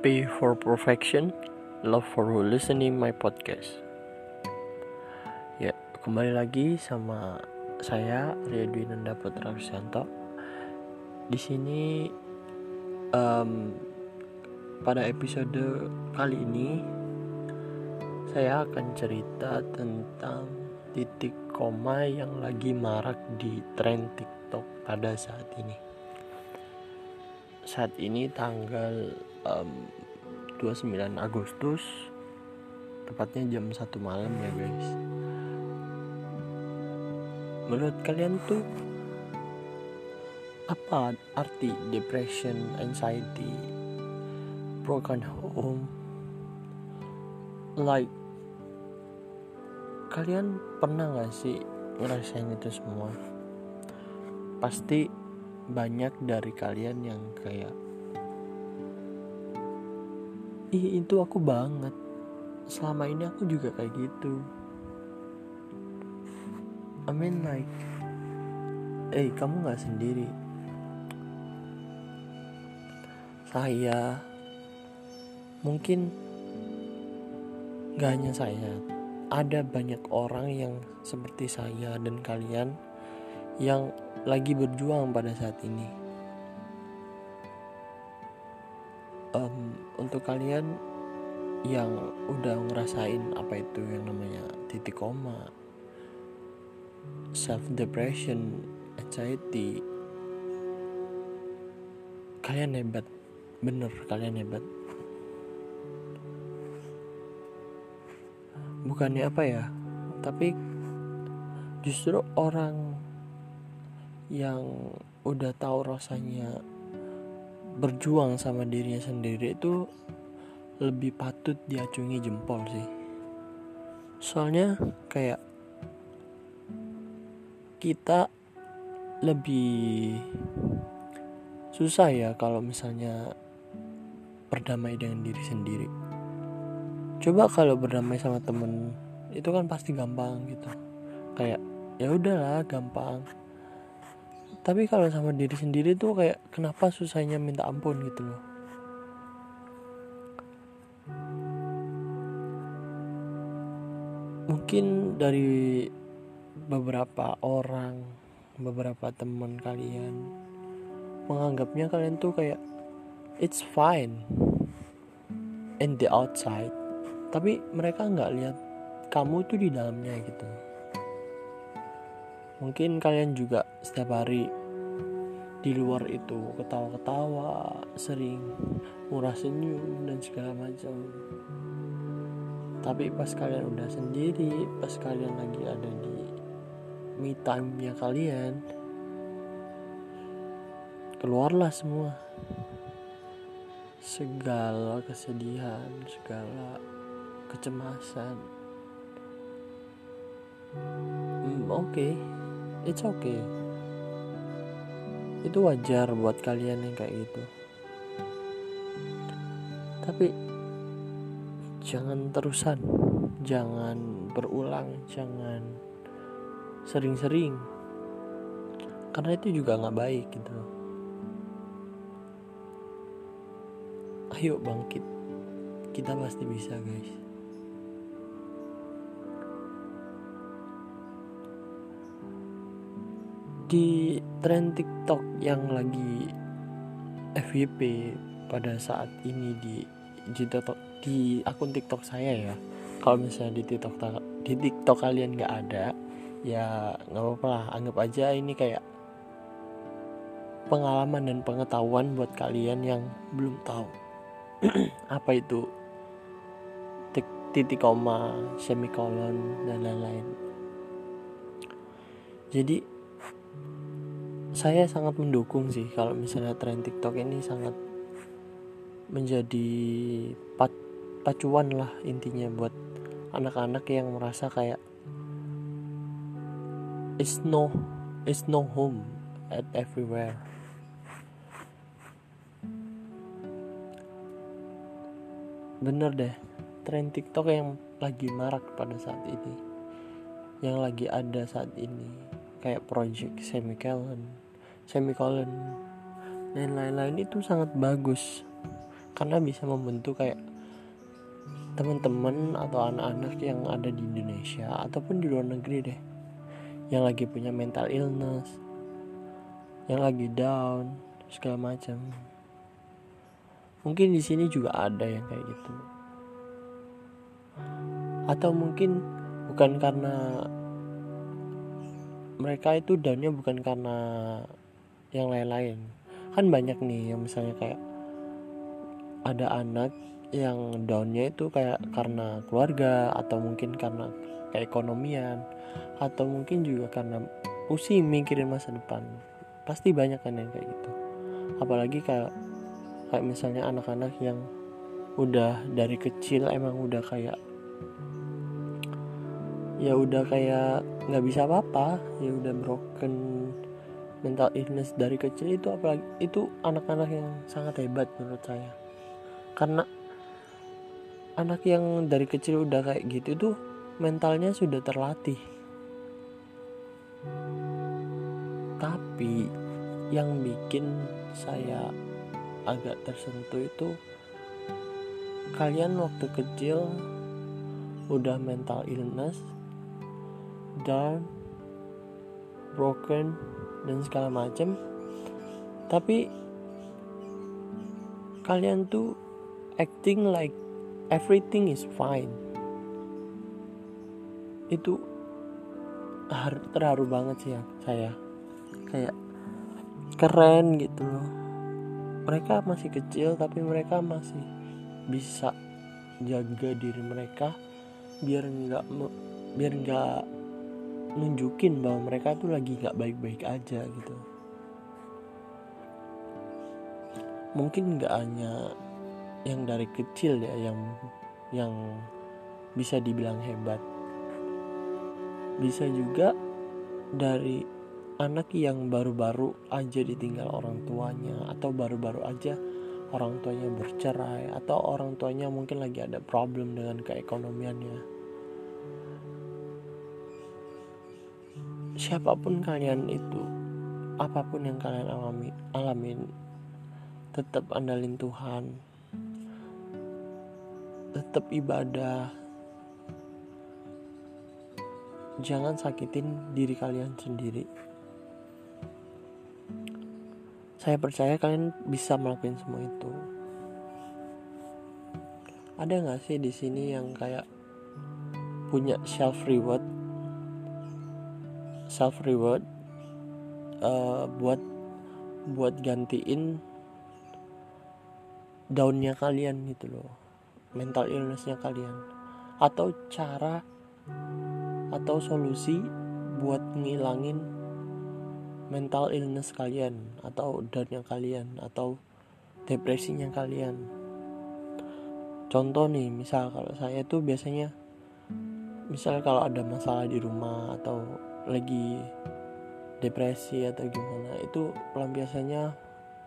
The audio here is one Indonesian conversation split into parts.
P for perfection, love for who listening my podcast. Ya, kembali lagi sama saya Ria Dwi Nanda Putra Rusianto. Di sini um, pada episode kali ini saya akan cerita tentang titik koma yang lagi marak di tren TikTok pada saat ini saat ini tanggal um, 29 Agustus tepatnya jam 1 malam ya guys. Menurut kalian tuh apa arti depression, anxiety, broken home? Like kalian pernah gak sih ngerasain itu semua? Pasti banyak dari kalian yang kayak ih itu aku banget. Selama ini aku juga kayak gitu. I mean like eh hey, kamu nggak sendiri. Saya mungkin gak hanya saya. Ada banyak orang yang seperti saya dan kalian yang lagi berjuang pada saat ini. Um, untuk kalian yang udah ngerasain apa itu yang namanya titik koma, self depression, anxiety, kalian hebat, bener kalian hebat. Bukannya apa ya, tapi justru orang yang udah tahu rasanya berjuang sama dirinya sendiri itu lebih patut diacungi jempol sih. Soalnya kayak kita lebih susah ya kalau misalnya berdamai dengan diri sendiri. Coba kalau berdamai sama temen itu kan pasti gampang gitu. Kayak ya udahlah gampang tapi kalau sama diri sendiri tuh kayak kenapa susahnya minta ampun gitu loh? Mungkin dari beberapa orang beberapa teman kalian menganggapnya kalian tuh kayak it's fine in the outside. Tapi mereka nggak lihat kamu tuh di dalamnya gitu mungkin kalian juga setiap hari di luar itu ketawa-ketawa sering murah senyum dan segala macam. Tapi pas kalian udah sendiri pas kalian lagi ada di me time nya kalian keluarlah semua. Segala kesedihan segala kecemasan. Hmm, oke. okay it's okay. Itu wajar buat kalian yang kayak gitu. Tapi jangan terusan. Jangan berulang. Jangan sering-sering. Karena itu juga nggak baik gitu. Ayo bangkit. Kita pasti bisa guys di tren TikTok yang lagi FYP pada saat ini di di, TikTok, di akun TikTok saya ya. Kalau misalnya di TikTok di TikTok kalian nggak ada ya nggak apa-apa lah. Anggap aja ini kayak pengalaman dan pengetahuan buat kalian yang belum tahu apa itu titik koma semikolon dan lain-lain. Jadi saya sangat mendukung sih kalau misalnya tren TikTok ini sangat menjadi pacuan lah intinya buat anak-anak yang merasa kayak it's no it's no home at everywhere. Bener deh tren TikTok yang lagi marak pada saat ini. Yang lagi ada saat ini kayak project semicolon semicolon. Dan lain-lain itu sangat bagus. Karena bisa membentuk kayak teman-teman atau anak-anak yang ada di Indonesia ataupun di luar negeri deh. Yang lagi punya mental illness yang lagi down segala macam. Mungkin di sini juga ada yang kayak gitu. Atau mungkin bukan karena mereka itu downnya bukan karena yang lain-lain. Kan banyak nih yang misalnya kayak ada anak yang downnya itu kayak karena keluarga atau mungkin karena keekonomian atau mungkin juga karena pusing mikirin masa depan. Pasti banyak kan yang kayak gitu. Apalagi kayak kayak misalnya anak-anak yang udah dari kecil emang udah kayak ya udah kayak nggak bisa apa-apa ya udah broken mental illness dari kecil itu apalagi itu anak-anak yang sangat hebat menurut saya. Karena anak yang dari kecil udah kayak gitu tuh mentalnya sudah terlatih. Tapi yang bikin saya agak tersentuh itu kalian waktu kecil udah mental illness down broken dan segala macam tapi kalian tuh acting like everything is fine. Itu terharu banget sih ya saya. Kayak keren gitu. Loh mereka masih kecil tapi mereka masih bisa jaga diri mereka biar nggak biar nggak nunjukin bahwa mereka tuh lagi nggak baik-baik aja gitu. Mungkin nggak hanya yang dari kecil ya yang yang bisa dibilang hebat. Bisa juga dari anak yang baru-baru aja ditinggal orang tuanya atau baru-baru aja orang tuanya bercerai atau orang tuanya mungkin lagi ada problem dengan keekonomiannya siapa pun kalian itu apa pun yang kalian alami alamin tetap andalin Tuhan. Tetap ibadah. Jangan sakitin diri kalian sendiri. Saya percaya kalian bisa melakukan semua itu. Ada nggak sih di sini yang kayak punya self reward self reward uh, buat buat gantiin daunnya kalian gitu loh mental illnessnya kalian. Atau cara atau solusi buat ngilangin mental illness kalian atau downnya kalian atau depresinya kalian. Contoh nih misal kalau saya tuh biasanya misal kalau ada masalah di rumah atau lagi depresi atau gimana itu pelampiasannya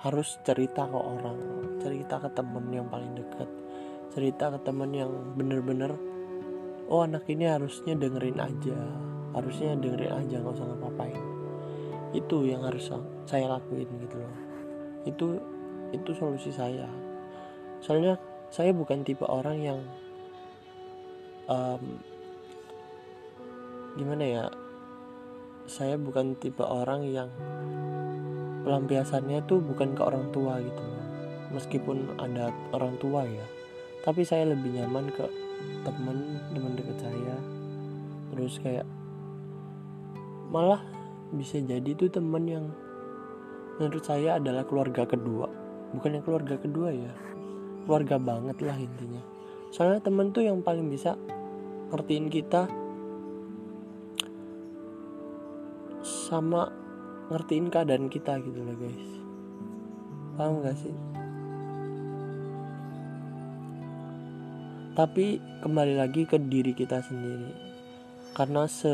harus cerita ke orang cerita ke temen yang paling dekat cerita ke temen yang bener-bener oh anak ini harusnya dengerin aja harusnya dengerin aja nggak usah ngapain itu yang harus saya lakuin gitu loh. Itu itu solusi saya. Soalnya saya bukan tipe orang yang um, gimana ya saya bukan tipe orang yang pelampiasannya tuh bukan ke orang tua gitu. Meskipun ada orang tua ya. Tapi saya lebih nyaman ke temen temen deket saya. Terus kayak malah bisa jadi tuh temen yang menurut saya adalah keluarga kedua. Bukan yang keluarga kedua ya. Keluarga banget lah intinya. Soalnya temen tuh yang paling bisa ngertiin kita sama ngertiin keadaan kita gitu loh guys. Paham gak sih? Tapi kembali lagi ke diri kita sendiri. Karena se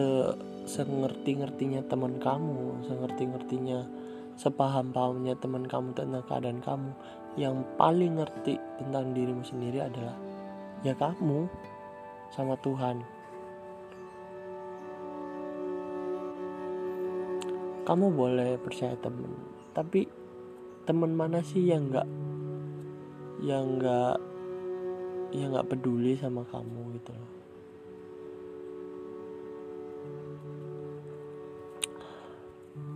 sengerti ngertinya teman kamu sengerti ngertinya sepaham pahamnya teman kamu tentang keadaan kamu yang paling ngerti tentang dirimu sendiri adalah ya kamu sama Tuhan kamu boleh percaya temen. Tapi teman mana sih yang nggak yang nggak yang nggak peduli sama kamu gitu loh?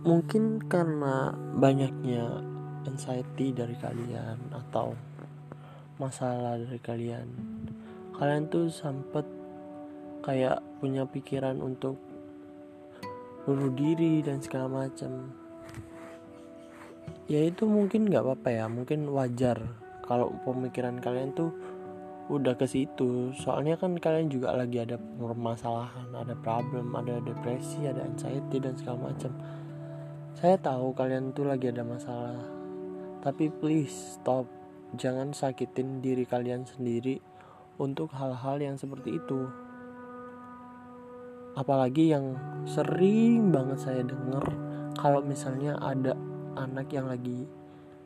Mungkin karena banyaknya anxiety dari kalian atau masalah dari kalian. Kalian tuh sempet kayak punya pikiran untuk bunuh diri dan segala macam. Ya itu mungkin nggak apa-apa ya. Mungkin wajar kalau pemikiran kalian tuh udah ke situ. Soalnya kan kalian juga lagi ada permasalahan ada problem ada depresi ada anxiety dan segala macam. Saya tahu kalian tuh lagi ada masalah, tapi please stop. Jangan sakitin diri kalian sendiri untuk hal-hal yang seperti itu. Apalagi yang sering banget saya denger kalau misalnya ada anak yang lagi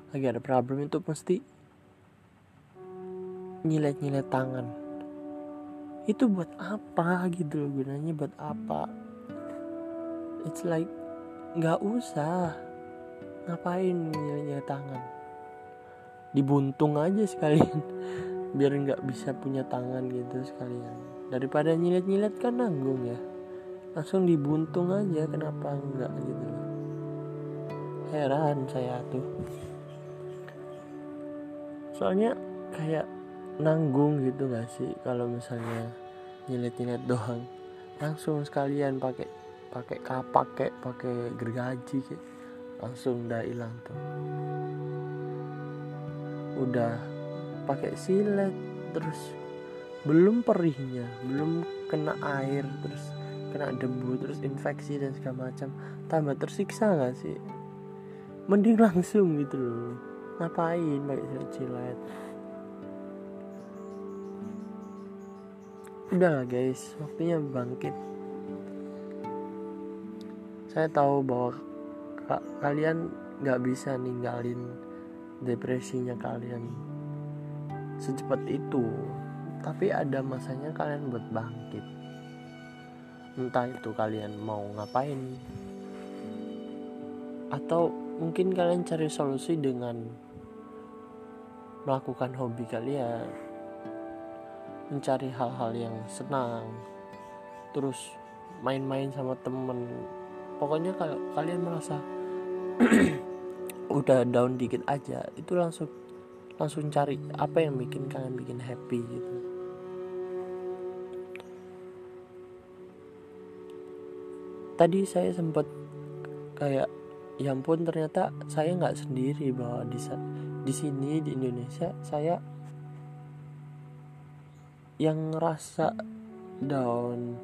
lagi ada problem itu pasti nyilet-nyilet tangan. Itu buat apa gitu loh gunanya buat apa? It's like nggak usah ngapain nyanyi tangan dibuntung aja sekalian biar nggak bisa punya tangan gitu sekalian daripada nyilet-nyilet kan nanggung ya langsung dibuntung aja kenapa enggak gitu loh. Heran saya tuh. Soalnya kayak nanggung gitu gak sih kalau misalnya nyilet-nyilet doang? Langsung sekalian pakai pakai kapak kayak pakai gergaji kayak langsung udah hilang tuh. Udah pakai silet terus belum perihnya belum kena air terus kena debu terus infeksi dan segala macam. Tambah tersiksa gak sih? Mending langsung gitu loh. Ngapain pakai silet udah lah guys waktunya bangkit. Saya tahu bahwa ka kalian nggak bisa ninggalin depresinya kalian secepat itu. Tapi ada masanya kalian buat bangkit entah itu kalian mau ngapain. Atau mungkin kalian cari solusi dengan melakukan hobi kalian. Mencari hal-hal yang senang. Terus main-main sama temen. Pokoknya kalau kalian merasa udah down dikit aja itu langsung langsung cari apa yang bikin kalian bikin happy gitu tadi saya sempat kayak ya ampun ternyata saya nggak sendiri bahwa di di sini di Indonesia saya yang ngerasa down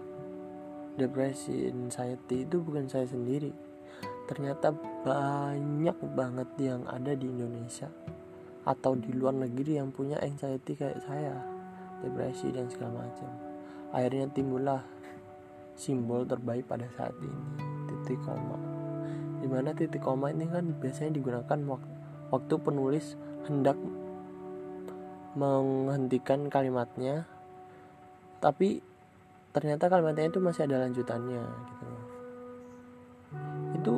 depresi anxiety itu bukan saya sendiri. Ternyata banyak banget yang ada di Indonesia atau di luar negeri yang punya anxiety kayak saya depresi dan segala macam. Akhirnya timbullah simbol terbaik pada saat ini titik koma. Di mana titik koma ini kan biasanya digunakan waktu penulis hendak menghentikan kalimatnya tapi ternyata kalimatnya itu masih ada lanjutannya gitu itu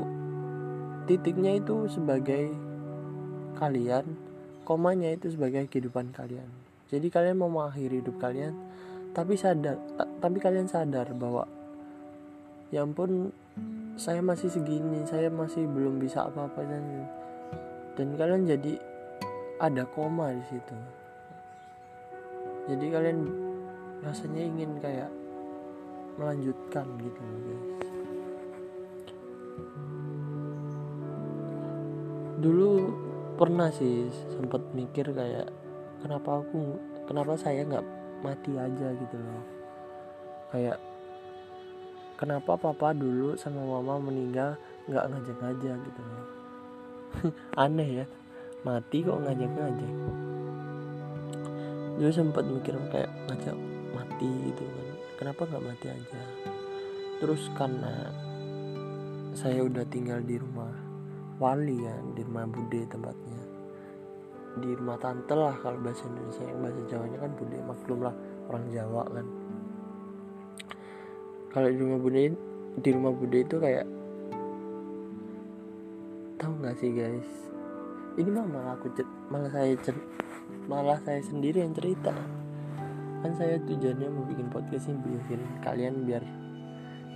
titiknya itu sebagai kalian komanya itu sebagai kehidupan kalian. Jadi kalian mau mengakhiri hidup kalian tapi sadar tapi kalian sadar bahwa ya ampun saya masih segini saya masih belum bisa apa-apa dan dan kalian jadi ada koma di situ. Jadi kalian rasanya ingin kayak melanjutkan gitu guys. Dulu pernah sih sempat mikir kayak kenapa aku kenapa saya nggak mati aja gitu loh. Kayak kenapa papa dulu sama mama meninggal nggak ngajak aja gitu loh? Aneh ya mati kok ngajak ngajak dulu sempat mikir kayak ngajak mati gitu kan. Kenapa nggak mati aja? Terus karena saya udah tinggal di rumah wali ya di rumah bude tempatnya. Di rumah tante lah kalau bahasa Indonesia yang bahasa Jawanya kan bude maklum lah orang Jawa kan kalau di rumah bude di rumah bude itu kayak tahu nggak sih guys? Ini mah malah aku malah saya malah saya sendiri yang cerita. Kan saya tujuannya mau bikin podcast ini bikin kalian biar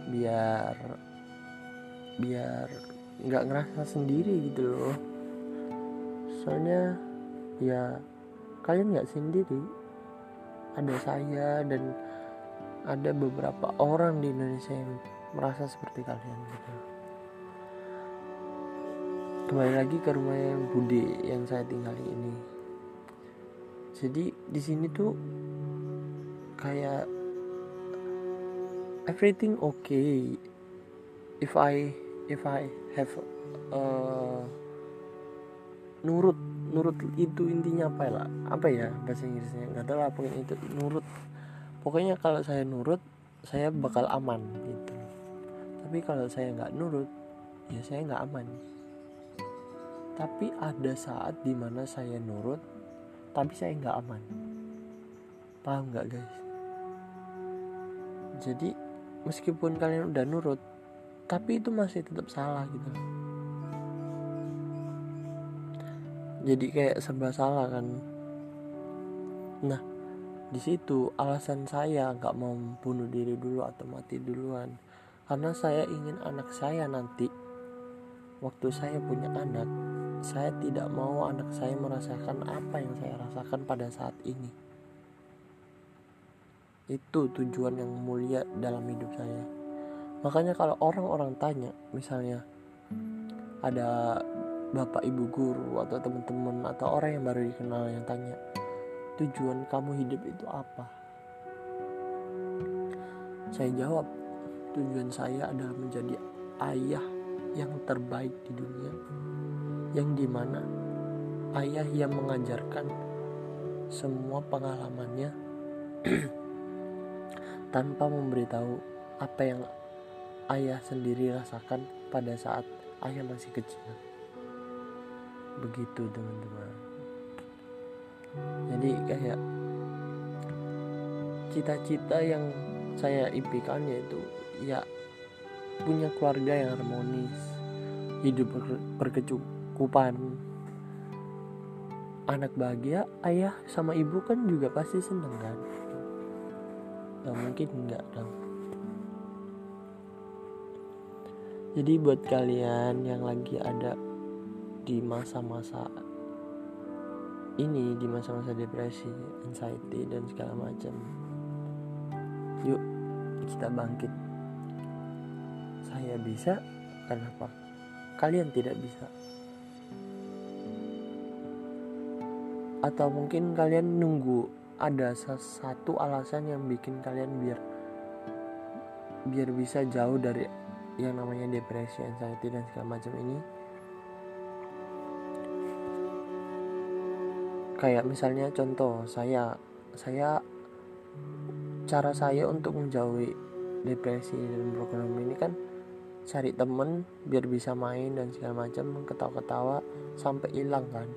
biar biar nggak ngerasa sendiri gitu loh. Soalnya ya kalian nggak sendiri. Ada saya dan ada beberapa orang di Indonesia yang merasa seperti kalian gitu. Kembali lagi ke rumah yang Budi yang saya tinggali ini. Jadi di sini tuh kayak everything okay if I if I have uh, nurut nurut itu intinya apa ya? Apa ya bahasa Inggrisnya? Nggak tahu apa itu nurut pokoknya kalau saya nurut saya bakal aman gitu. Tapi kalau saya nggak nurut ya saya nggak aman. Tapi ada saat di mana saya nurut tapi saya nggak aman. Paham nggak guys? Jadi meskipun kalian udah nurut tapi itu masih tetap salah gitu. Jadi kayak serba salah kan? Nah di situ alasan saya nggak mau bunuh diri dulu atau mati duluan. Karena saya ingin anak saya nanti waktu saya punya anak saya tidak mau anak saya merasakan apa yang saya rasakan pada saat ini. Itu tujuan yang mulia dalam hidup saya. Makanya kalau orang-orang tanya misalnya ada bapak ibu guru atau teman-teman atau orang yang baru dikenal yang tanya tujuan kamu hidup itu apa? Saya jawab tujuan saya adalah menjadi ayah yang terbaik di dunia yang di mana ayah yang mengajarkan semua pengalamannya tanpa memberitahu apa yang ayah sendiri rasakan pada saat ayah masih kecil. Begitu teman-teman jadi kayak cita-cita yang saya impikan yaitu ya punya keluarga yang harmonis hidup berkecukupan. Anak bahagia ayah sama ibu kan juga pasti seneng kan? Nggak mungkin enggak dong. Jadi buat kalian yang lagi ada di masa-masa ini di masa-masa depresi, anxiety dan segala macam. Yuk kita bangkit. Saya bisa, kenapa? Kalian tidak bisa. Atau mungkin kalian nunggu ada satu alasan yang bikin kalian biar biar bisa jauh dari yang namanya depresi, anxiety dan segala macam ini kayak misalnya contoh saya saya cara saya untuk menjauhi depresi dan program ini kan cari temen biar bisa main dan segala macam ketawa-ketawa sampai hilang kan.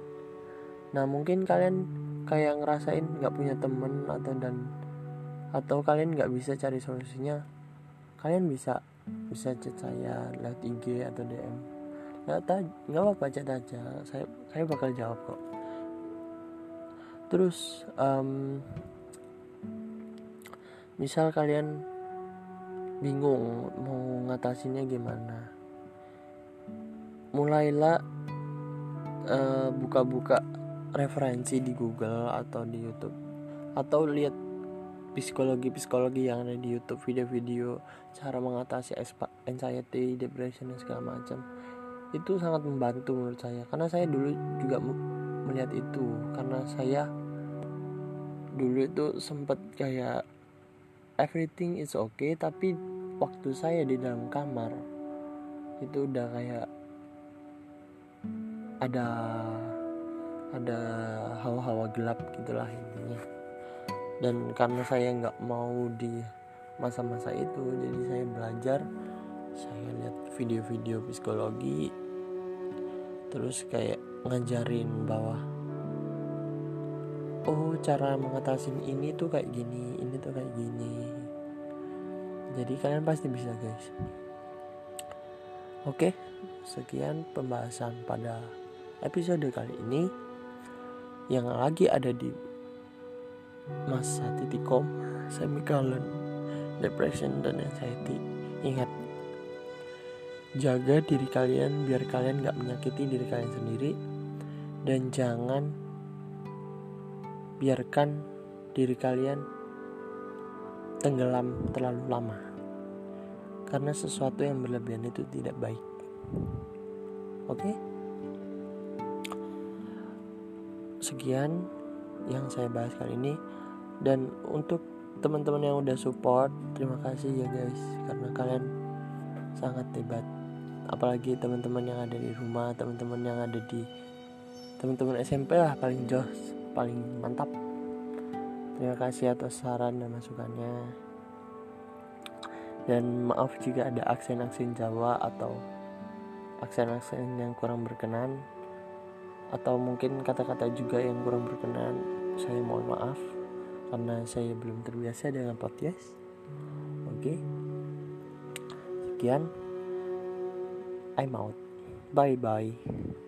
Nah mungkin kalian kayak ngerasain nggak punya temen atau dan atau kalian nggak bisa cari solusinya kalian bisa bisa chat saya lewat IG atau DM nggak nggak apa-apa chat aja. Saya saya bakal jawab kok terus um, misal kalian bingung mau ngatasinnya gimana mulailah buka buka-buka referensi di Google atau di YouTube atau lihat psikologi-psikologi yang ada di YouTube video-video cara mengatasi anxiety, depression dan segala macam. Itu sangat membantu menurut saya karena saya dulu juga melihat itu karena saya dulu itu sempet kayak everything is okay tapi waktu saya di dalam kamar itu udah kayak ada ada hawa-hawa gelap gitulah intinya. Dan karena saya nggak mau di masa-masa itu jadi saya belajar saya lihat video-video psikologi terus kayak ngajarin bahwa oh cara mengatasi ini tuh kayak gini ini tuh kayak gini. Jadi kalian pasti bisa guys. Oke sekian pembahasan pada episode kali ini. Yang lagi ada di masa titik koma, semicolon, depression dan anxiety. Ingat, jaga diri kalian biar kalian gak menyakiti diri kalian sendiri. Dan jangan biarkan diri kalian tenggelam terlalu lama. Karena sesuatu yang berlebihan itu tidak baik. Oke? Okay? sekian yang saya bahas kali ini. Dan untuk teman-teman yang udah support terima kasih ya guys. Karena kalian sangat hebat. Apalagi teman-teman yang ada di rumah teman-teman yang ada di teman-teman SMP lah paling jos paling mantap. Terima kasih atas saran dan masukannya. Dan maaf jika ada aksen-aksen Jawa atau aksen-aksen yang kurang berkenan atau mungkin kata-kata juga yang kurang berkenan saya mohon maaf karena saya belum terbiasa dengan podcast. Oke. Sekian. I'm out. Bye bye